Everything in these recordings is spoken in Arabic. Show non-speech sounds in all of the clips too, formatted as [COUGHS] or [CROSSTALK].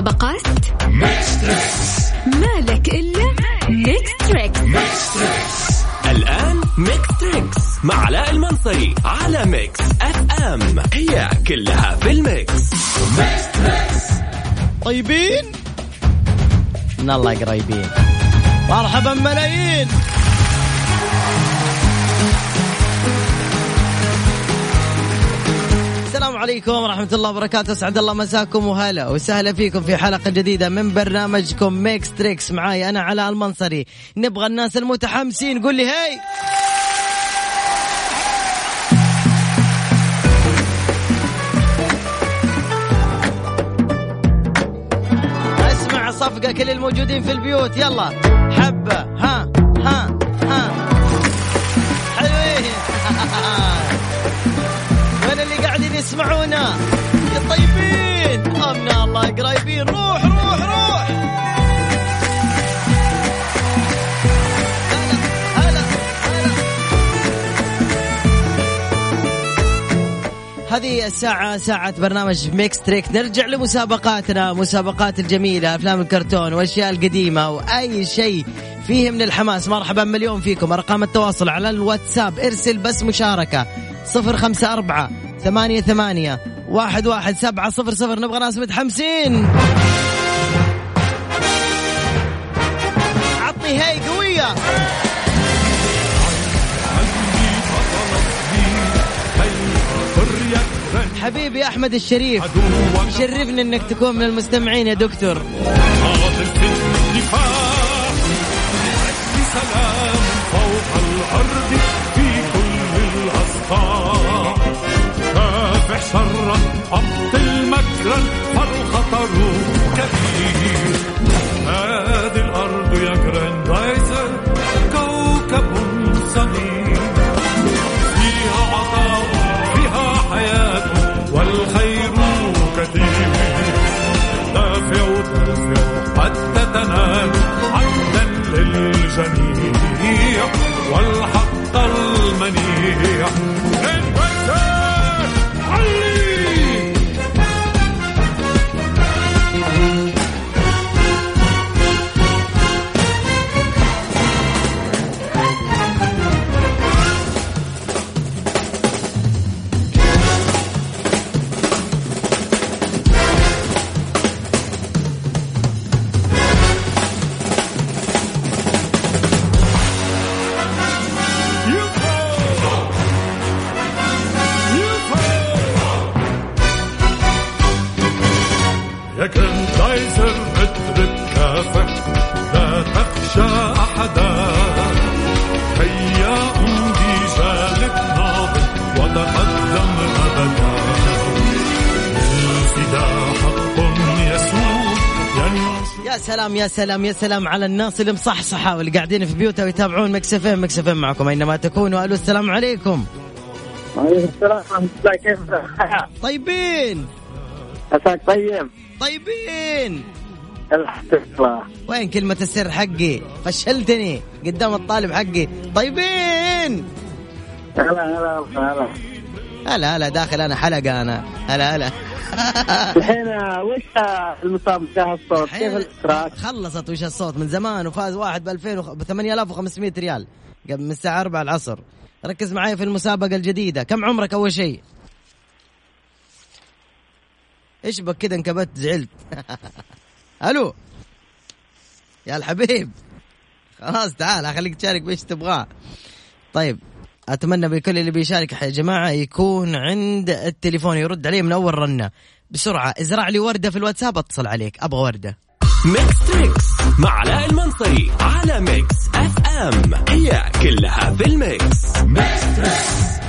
المسابقات مالك إلا Mix Trix الآن Mix Trix مع علاء المنصري على Mix FM هي كلها في ال mix. طيبين؟ من الله قريبين مرحبا ملايين. عليكم ورحمة الله وبركاته. أسعد الله مساكم وهلا وسهلا فيكم في حلقة جديدة من برنامجكم Mix Trix معاي أنا علاء المنصري. نبغى الناس المتحمسين. قول لي hi. أسمع صفقة كل الموجودين في البيوت. يلا. حبة. ها. قاعدين يسمعونا يا طيبين. من الله قريبين. روح روح روح. هلا هلا هلا. هذه الساعة ساعة برنامج Mix Trix نرجع لمسابقاتنا مسابقات الجميلة أفلام الكرتون وأشياء القديمة وأي شيء فيه من الحماس مرحبا مليون فيكم. أرقام التواصل على الواتساب. ارسل بس مشاركة. صفر خمسة أربعة ثمانية ثمانية واحد واحد سبعة صفر صفر نبغى ناس متحمسين. عطني هي قوية. حبيبي أحمد الشريف يشرفني إنك تكون من المستمعين يا دكتور. بسلام فوق الأرض. مكرا فالخطر كبير سلام يا سلام يا سلام على الناس اللي مصحصحة واللي قاعدين في بيوتها ويتابعون Mix FM. Mix FM معكم أينما تكونوا. ألو السلام عليكم. وعليكم السلام ورحمة الله. كيف طيبين. عساك طيب؟ طيبين. الحمد لله. وين كلمة السر حقي؟ فشلتني. قدام الطالب حقي. طيبين. هلا هلا هلا هلا هلا داخل أنا حلقة أنا. هلا هلا. الحين وش المسابقة الصوت. كيف الاشتراك؟ خلصت وش الصوت من زمان وفاز واحد ب 2000 وخ- ب 8500 ريال. قبل من الساعة 4 العصر. ركز معي في المسابقة الجديدة. كم عمرك أول شيء؟ إيش بك كذا انكبت زعلت؟ [LAUGHS] ألو. يا الحبيب. خلاص تعال أخليك تشارك بإيش تبغاه. طيب. أتمنى بكل اللي بيشارك. يا جماعة يكون عند التليفون يرد عليه من أول رنة. بسرعة. إزرع لي وردة في الواتساب أتصل عليك. أبغى وردة. Mix Trix مع علاء المنصري على Mix FM. هي كلها في ال mix. Mix Trix.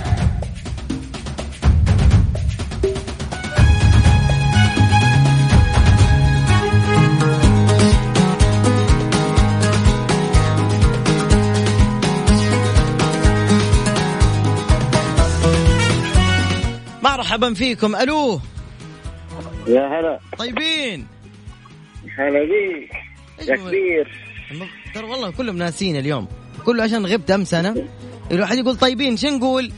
مرحبا فيكم. ألو. يا هلا. طيبين. هلا بيك. يا. كبير ترى والله كلهم ناسين اليوم. كله عشان غبت أمس أنا. الواحد يقول طيبين شو نقول؟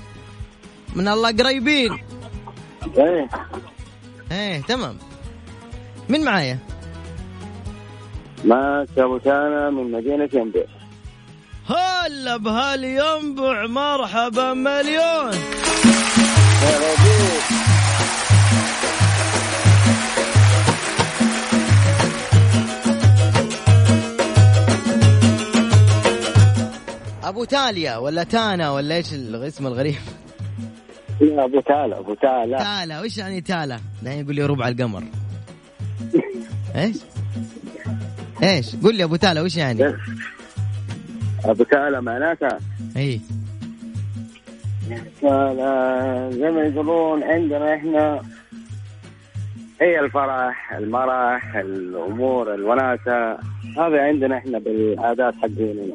من الله قريبين. إيه. إيه تمام. من معايا؟ ماك أبو تانا من مدينة ينبع. هلا بهالينبع مرحبا مليون. أبو تاليا ولا تانا ولا إيش الاسم الغريب لا أبو تالا أبو تالا تالا وش يعني تالا؟ دحين يقول لي ربع القمر [LAUGHS] إيش؟ إيش؟ قول لي أبو تالا وش يعني؟ أبو تالا معناتها اي تالا زي ما يقولون عندنا إحنا هي الفرح المرح الأمور الوناسة هذا عندنا إحنا بالعادات حقنا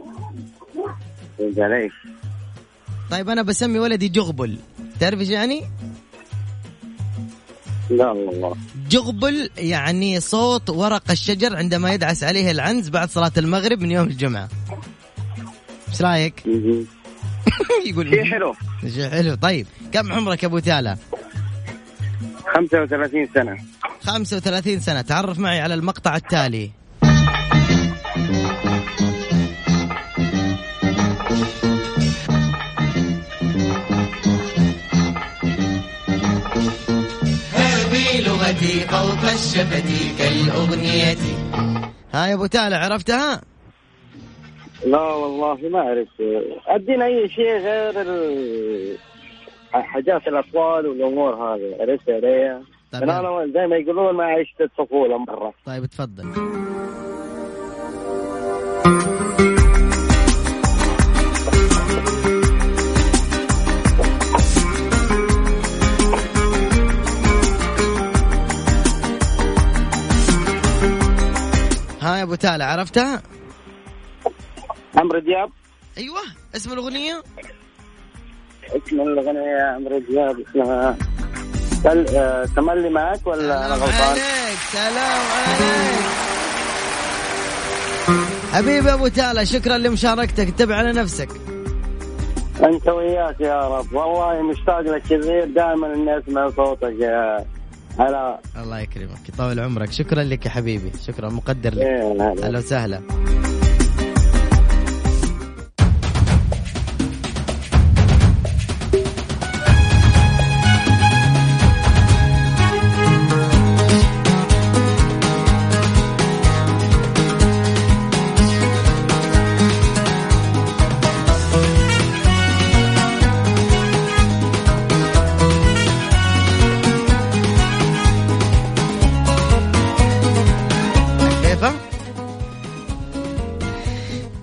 فهمت علي؟ طيب أنا بسمي ولدي جغبل تعرف إيش يعني؟ لا والله جغبل يعني صوت ورق الشجر عندما يدعس عليه العنز بعد صلاة المغرب من يوم الجمعة. إيش رأيك؟ [LAUGHS] يقول شيء حلو. شيء حلو. طيب كم عمرك يا أبو تالا؟ 35 سنة. 35 سنة. تعرف معي على المقطع التالي. هذه لغتي فوق الشفتي كالأغنية. ها يا أبو تالا عرفتها؟ لا والله ما أعرف أدينا أي شيء غير. حاجات الأطفال والأمور هذه عرفت علي؟ طيب أنا زي ما يقولون ما عشت الطفولة مرة طيب تفضل ها يا أبو تالا عرفتها؟ عمرو دياب. أيوه اسم الأغنية؟ اسم الأغنية عمرو دياب اسمها تل... آه، تملي معك ولا أنا سلام غلطان؟ عليك سلام عليك. حبيبي أبو تالا شكرا لمشاركتك انتبه على نفسك. أنت وياك يا رب. والله مشتاق لك كثير دائما إني أسمع صوتك يا هلا. الله يكرمك يطول عمرك. شكرا لك يا حبيبي شكرا. مقدر لك. إيه، هلا. أهلا وسهلا.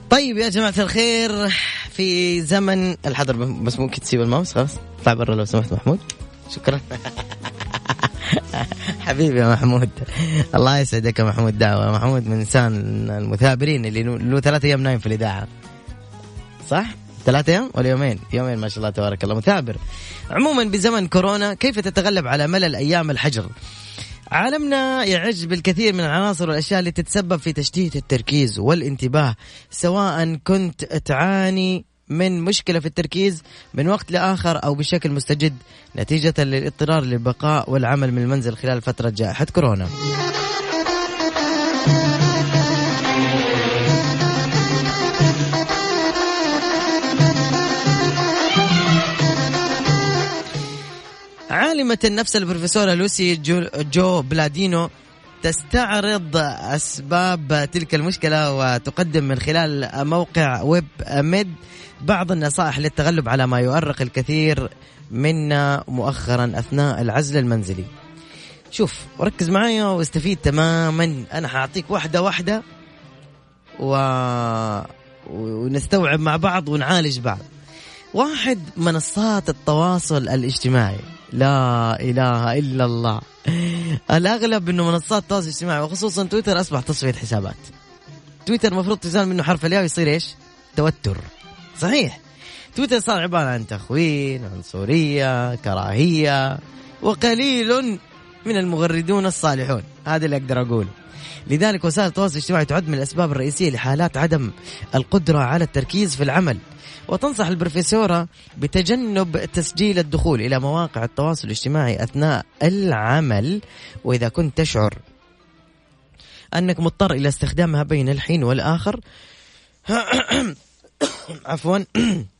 طيب يا جماعة الخير في زمن الحظر بس ممكن تسيب الماوس خلاص اطلع برا لو سمحت محمود شكرا [LAUGHS] حبيبي يا محمود الله يسعدك يا محمود دعوة محمود من انسان المثابرين اللي له ثلاثة أيام نايم في الإذاعة صح؟ ثلاثة أيام ولا يومين؟ يومين ما شاء الله تبارك الله مثابر. عموما بزمن كورونا كيف تتغلب على ملل أيام الحجر؟ عالمنا يعج بالكثير من العناصر والأشياء اللي تتسبب في تشتيت التركيز والانتباه سواء كنت تعاني من مشكلة في التركيز من وقت لآخر أو بشكل مستجد نتيجة للاضطرار للبقاء والعمل من المنزل خلال فترة جائحة كورونا. عالمة النفس البروفيسورة لوسي جو, جو بلادينو تستعرض أسباب تلك المشكلة وتقدم من خلال موقع ويب ميد بعض النصائح للتغلب على ما يؤرق الكثير منا مؤخرا أثناء العزل المنزلي. شوف ركز معايا واستفيد تماما. أنا حأعطيك واحدة واحدة و... ونستوعب مع بعض ونعالج بعض. واحد منصات التواصل الاجتماعي. لا إله إلا الله. الأغلب إنه منصات التواصل الاجتماعي وخصوصا تويتر أصبح تصفية حسابات. تويتر المفروض تزال منه حرف الياء ويصير إيش؟ توتر. صحيح. تويتر صار عبارة عن تخوين عنصريه كراهية وقليل من المغردون الصالحون. هذا اللي أقدر أقوله. لذلك وسائل التواصل الاجتماعي تعد من الأسباب الرئيسية لحالات عدم القدرة على التركيز في العمل. وتنصح البروفيسورة بتجنب تسجيل الدخول إلى مواقع التواصل الاجتماعي أثناء العمل وإذا كنت تشعر أنك مضطر إلى استخدامها بين الحين والآخر. [COUGHS] عفوا. [COUGHS]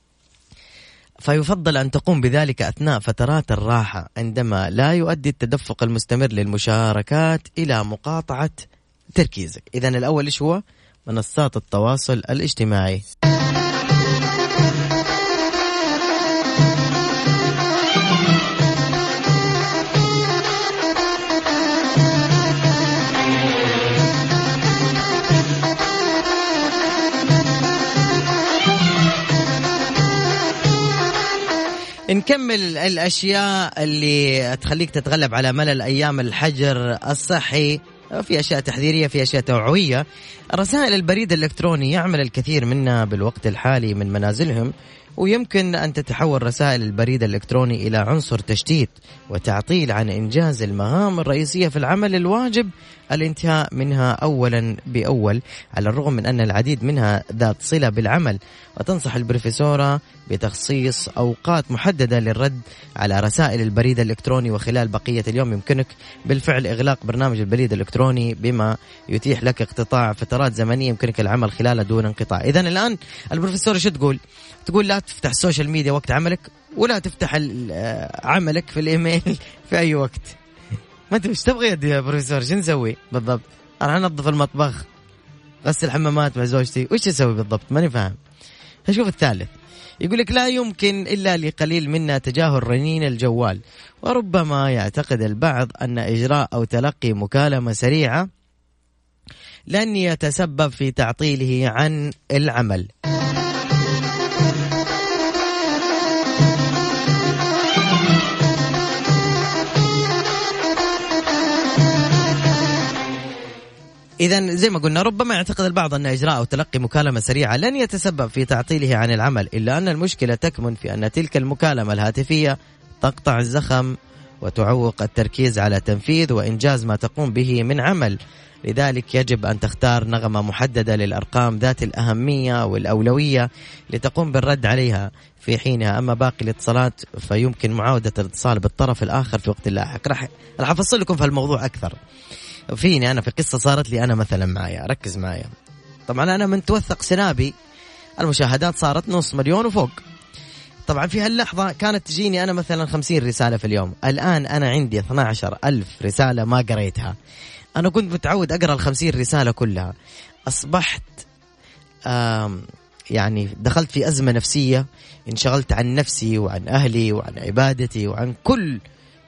فيفضل أن تقوم بذلك أثناء فترات الراحة عندما لا يؤدي التدفق المستمر للمشاركات إلى مقاطعة تركيزك. إذا الأول إيش هو؟ منصات التواصل الاجتماعي. نكمل الأشياء اللي تخليك تتغلب على ملل أيام الحجر الصحي. في أشياء تحذيرية في أشياء توعوية. رسائل البريد الإلكتروني يعمل الكثير منا بالوقت الحالي من منازلهم. ويمكن أن تتحول رسائل البريد الإلكتروني إلى عنصر تشتيت وتعطيل عن إنجاز المهام الرئيسية في العمل الواجب. الانتهاء منها اولا بأول على الرغم من أن العديد منها ذات صلة بالعمل. وتنصح البروفيسورة بتخصيص أوقات محددة للرد على رسائل البريد الإلكتروني. وخلال بقية اليوم يمكنك بالفعل إغلاق برنامج البريد الإلكتروني بما يتيح لك اقتطاع فترات زمنية يمكنك العمل خلالها دون انقطاع. اذا الآن البروفيسوره شو تقول؟ تقول لا تفتح ال social media وقت عملك ولا تفتح عملك في الإيميل [LAUGHS] في أي وقت. ما انت إيش تبغى يا بروفيسور شو نسوي بالضبط؟ أنا أنظف المطبخ غسل الحمامات مع زوجتي. وش أسوي بالضبط؟ ماني فاهم. شوف الثالث. يقول لك لا يمكن إلا لقليل منا تجاهل رنين الجوال. وربما يعتقد البعض أن إجراء أو تلقي مكالمة سريعة لن يتسبب في تعطيله عن العمل. إذا زي ما قلنا ربما يعتقد البعض أن إجراء أو تلقي مكالمة سريعة لن يتسبب في تعطيله عن العمل إلا أن المشكلة تكمن في أن تلك المكالمة الهاتفية تقطع الزخم وتعوق التركيز على تنفيذ وإنجاز ما تقوم به من عمل. لذلك يجب أن تختار نغمة محددة للأرقام ذات الأهمية والأولوية لتقوم بالرد عليها في حينها. أما باقي الاتصالات فيمكن معاودة الاتصال بالطرف الآخر في وقت لاحق. راح أفصل لكم في الموضوع أكثر. فيني أنا في قصه صارت لي أنا مثلا معايا. ركز معايا. طبعا أنا من توثق سنابي. المشاهدات صارت نص مليون وفوق. طبعا في هاللحظة كانت تجيني أنا مثلا خمسين رسالة في اليوم. الآن أنا عندي 12 ألف رسالة ما قريتها. أنا كنت متعود أقرأ الخمسين رسالة كلها. أصبحت يعني دخلت في أزمة نفسية. انشغلت عن نفسي وعن أهلي وعن عبادتي وعن كل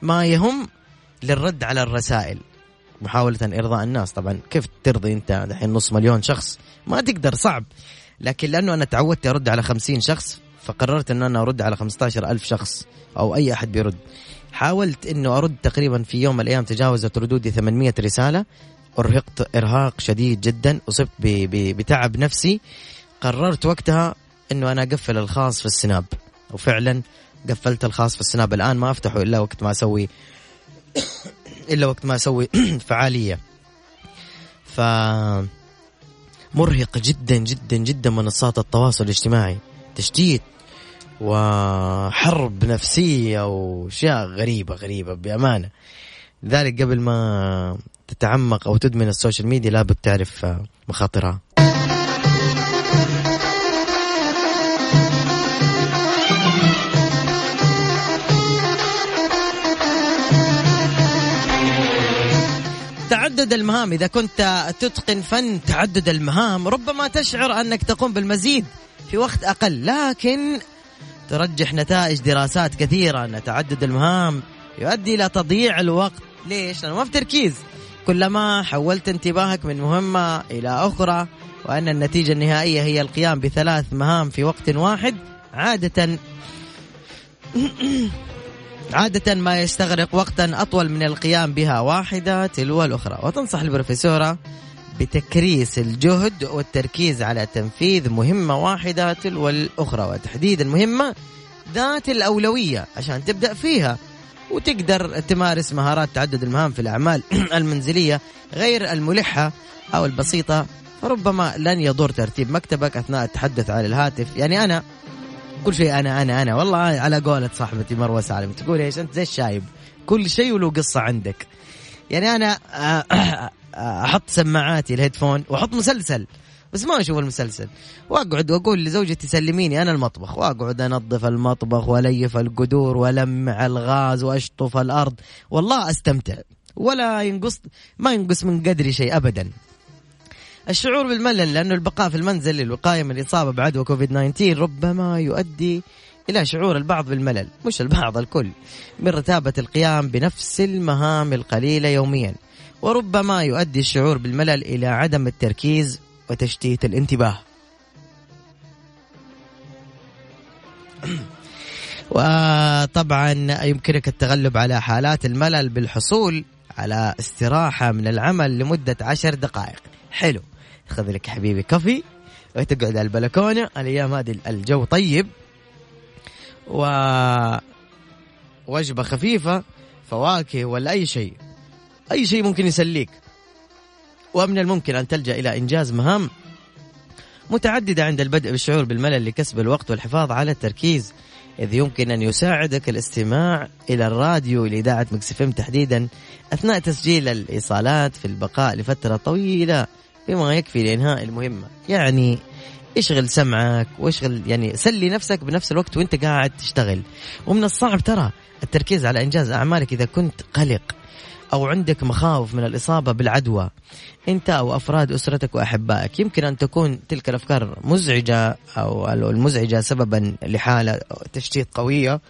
ما يهم للرد على الرسائل. محاولة إرضاء الناس. طبعا كيف ترضي أنت الحين نص مليون شخص؟ ما تقدر صعب. لكن لأنه أنا تعودت أرد على خمسين شخص فقررت أن أنا أرد على خمسة ألف شخص أو أي أحد بيرد. حاولت أنه أرد تقريبا في يوم من الأيام تجاوزت ردودي 800 رسالة. أرهقت إرهاق شديد جدا أصبت بتعب نفسي. قررت وقتها أنه أنا أقفل الخاص في السناب. وفعلا قفلت الخاص في السناب. الآن ما أفتحه إلا وقت ما أسوي إلا وقت ما أسوي [CLEARS THROAT] فعالية. ف مرهق جدا جدا جدا منصات التواصل الاجتماعي. تشتيت وحرب نفسية وأشياء غريبة غريبة بأمانة. لذلك قبل ما تتعمق أو تدمن ال social media لابد تعرف مخاطرها. تعدد المهام. إذا كنت تتقن فن تعدد المهام. ربما تشعر أنك تقوم بالمزيد في وقت أقل. لكن ترجح نتائج دراسات كثيرة أن تعدد المهام يؤدي إلى تضييع الوقت. ليش؟ لأنه ما في تركيز. كلما حولت انتباهك من مهمة إلى أخرى وأن النتيجة النهائية هي القيام بثلاث مهام في وقت واحد عادة عادة ما يستغرق وقتا أطول من القيام بها واحدة تلو الأخرى. وتنصح البروفيسورة بتكريس الجهد والتركيز على تنفيذ مهمة واحدة تلو الأخرى. وتحديد المهمة ذات الأولوية عشان تبدأ فيها. وتقدر تمارس مهارات تعدد المهام في الأعمال [CLEARS THROAT] المنزلية غير الملحة أو البسيطة فربما لن يضر ترتيب مكتبك أثناء التحدث على الهاتف. يعني أنا كل شيء أنا أنا أنا. والله على قولة صاحبتي مروة سالم تقول إيش؟ أنت زي الشايب. كل شيء وله قصة عندك. يعني أنا أحط سماعاتي الهيدفون وأحط مسلسل. بس ما أشوف المسلسل. وأقعد وأقول لزوجتي سلميني أنا المطبخ. وأقعد أنظف المطبخ وأليف القدور وألمع الغاز وأشطف الأرض. والله أستمتع. ولا ينقص ما ينقص من قدري شيء ابدا. الشعور بالملل لأنه البقاء في المنزل للوقايه من الإصابة بعدوى كوفيد 19 ربما يؤدي إلى شعور البعض بالملل مش البعض الكل من رتابه القيام بنفس المهام القليلة يوميا وربما يؤدي الشعور بالملل إلى عدم التركيز وتشتيت الانتباه. [CLEARS THROAT] وطبعا يمكنك التغلب على حالات الملل بالحصول على استراحة من العمل لمدة عشر دقائق. حلو. خذ لك حبيبي كافي وتقعد على البلكونة الأيام هذه الجو طيب و وجبة خفيفة فواكه ولا أي شيء أي شيء ممكن يسليك. ومن الممكن أن تلجأ إلى إنجاز مهام متعددة عند البدء بالشعور بالملل لكسب الوقت والحفاظ على التركيز إذ يمكن أن يساعدك الاستماع إلى الراديو لإذاعة مكسفم تحديدا أثناء تسجيل الإيصالات في البقاء لفترة طويلة. بما يكفي لإنهاء المهمة. يعني اشغل سمعك واشغل يعني سلي نفسك بنفس الوقت وانت قاعد تشتغل. ومن الصعب ترى التركيز على إنجاز أعمالك إذا كنت قلق أو عندك مخاوف من الإصابة بالعدوى. أنت أو أفراد أسرتك وأحبائك. يمكن أن تكون تلك الأفكار مزعجة أو المزعجة سببا لحالة تشتيت قوية.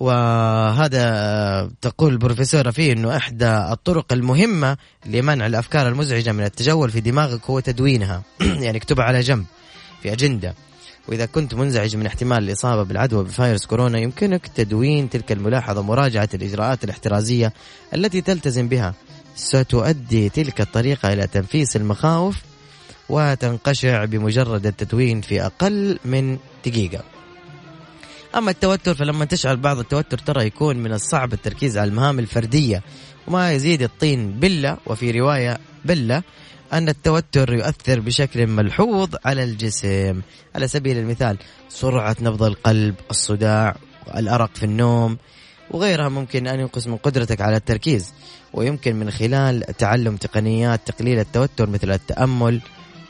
وهذا تقول البروفيسورة فيه أنه إحدى الطرق المهمة لمنع الأفكار المزعجة من التجول في دماغك هو تدوينها. [CLEARS THROAT] يعني اكتبها على جنب في أجندة. وإذا كنت منزعج من احتمال الإصابة بالعدوى بفيروس كورونا يمكنك تدوين تلك الملاحظة ومراجعة الإجراءات الاحترازية التي تلتزم بها. ستؤدي تلك الطريقة إلى تنفيس المخاوف وتنقشع بمجرد التدوين في أقل من دقيقة. أما التوتر فلما تشعر بعض التوتر ترى يكون من الصعب التركيز على المهام الفردية. وما يزيد الطين بلة وفي رواية بلة أن التوتر يؤثر بشكل ملحوظ على الجسم. على سبيل المثال سرعة نبض القلب الصداع الأرق في النوم وغيرها ممكن أن ينقص من قدرتك على التركيز. ويمكن من خلال تعلم تقنيات تقليل التوتر مثل التأمل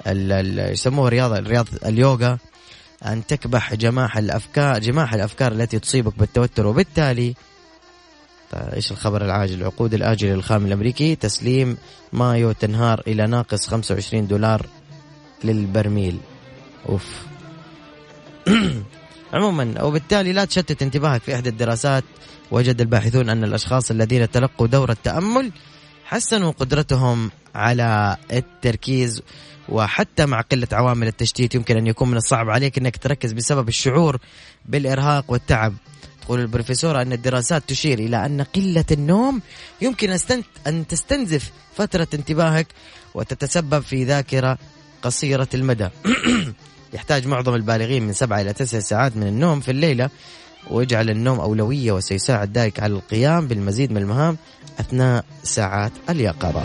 يسموه رياضة رياضة اليوغا. أن تكبح جماح الأفكار جماح الأفكار التي تصيبك بالتوتر وبالتالي طيب إيش الخبر العاجل؟ العقود الآجلة للخام الأمريكي تسليم مايو تنهار إلى ناقص 25 دولار للبرميل. أوف. [CLEARS THROAT] عموما وبالتالي لا تشتت انتباهك في إحدى الدراسات. وجد الباحثون أن الأشخاص الذين تلقوا دورة تأمل حسنوا قدرتهم على التركيز. وحتى مع قلة عوامل التشتيت يمكن أن يكون من الصعب عليك أنك تركز بسبب الشعور بالإرهاق والتعب. تقول البروفيسورة أن الدراسات تشير إلى أن قلة النوم يمكن أن تستنزف فترة انتباهك وتتسبب في ذاكرة قصيرة المدى. [CLEARS THROAT] يحتاج معظم البالغين من سبعة إلى تسع ساعات من النوم في الليلة واجعل النوم أولوية وسيساعد ذلك على القيام بالمزيد من المهام أثناء ساعات اليقظة.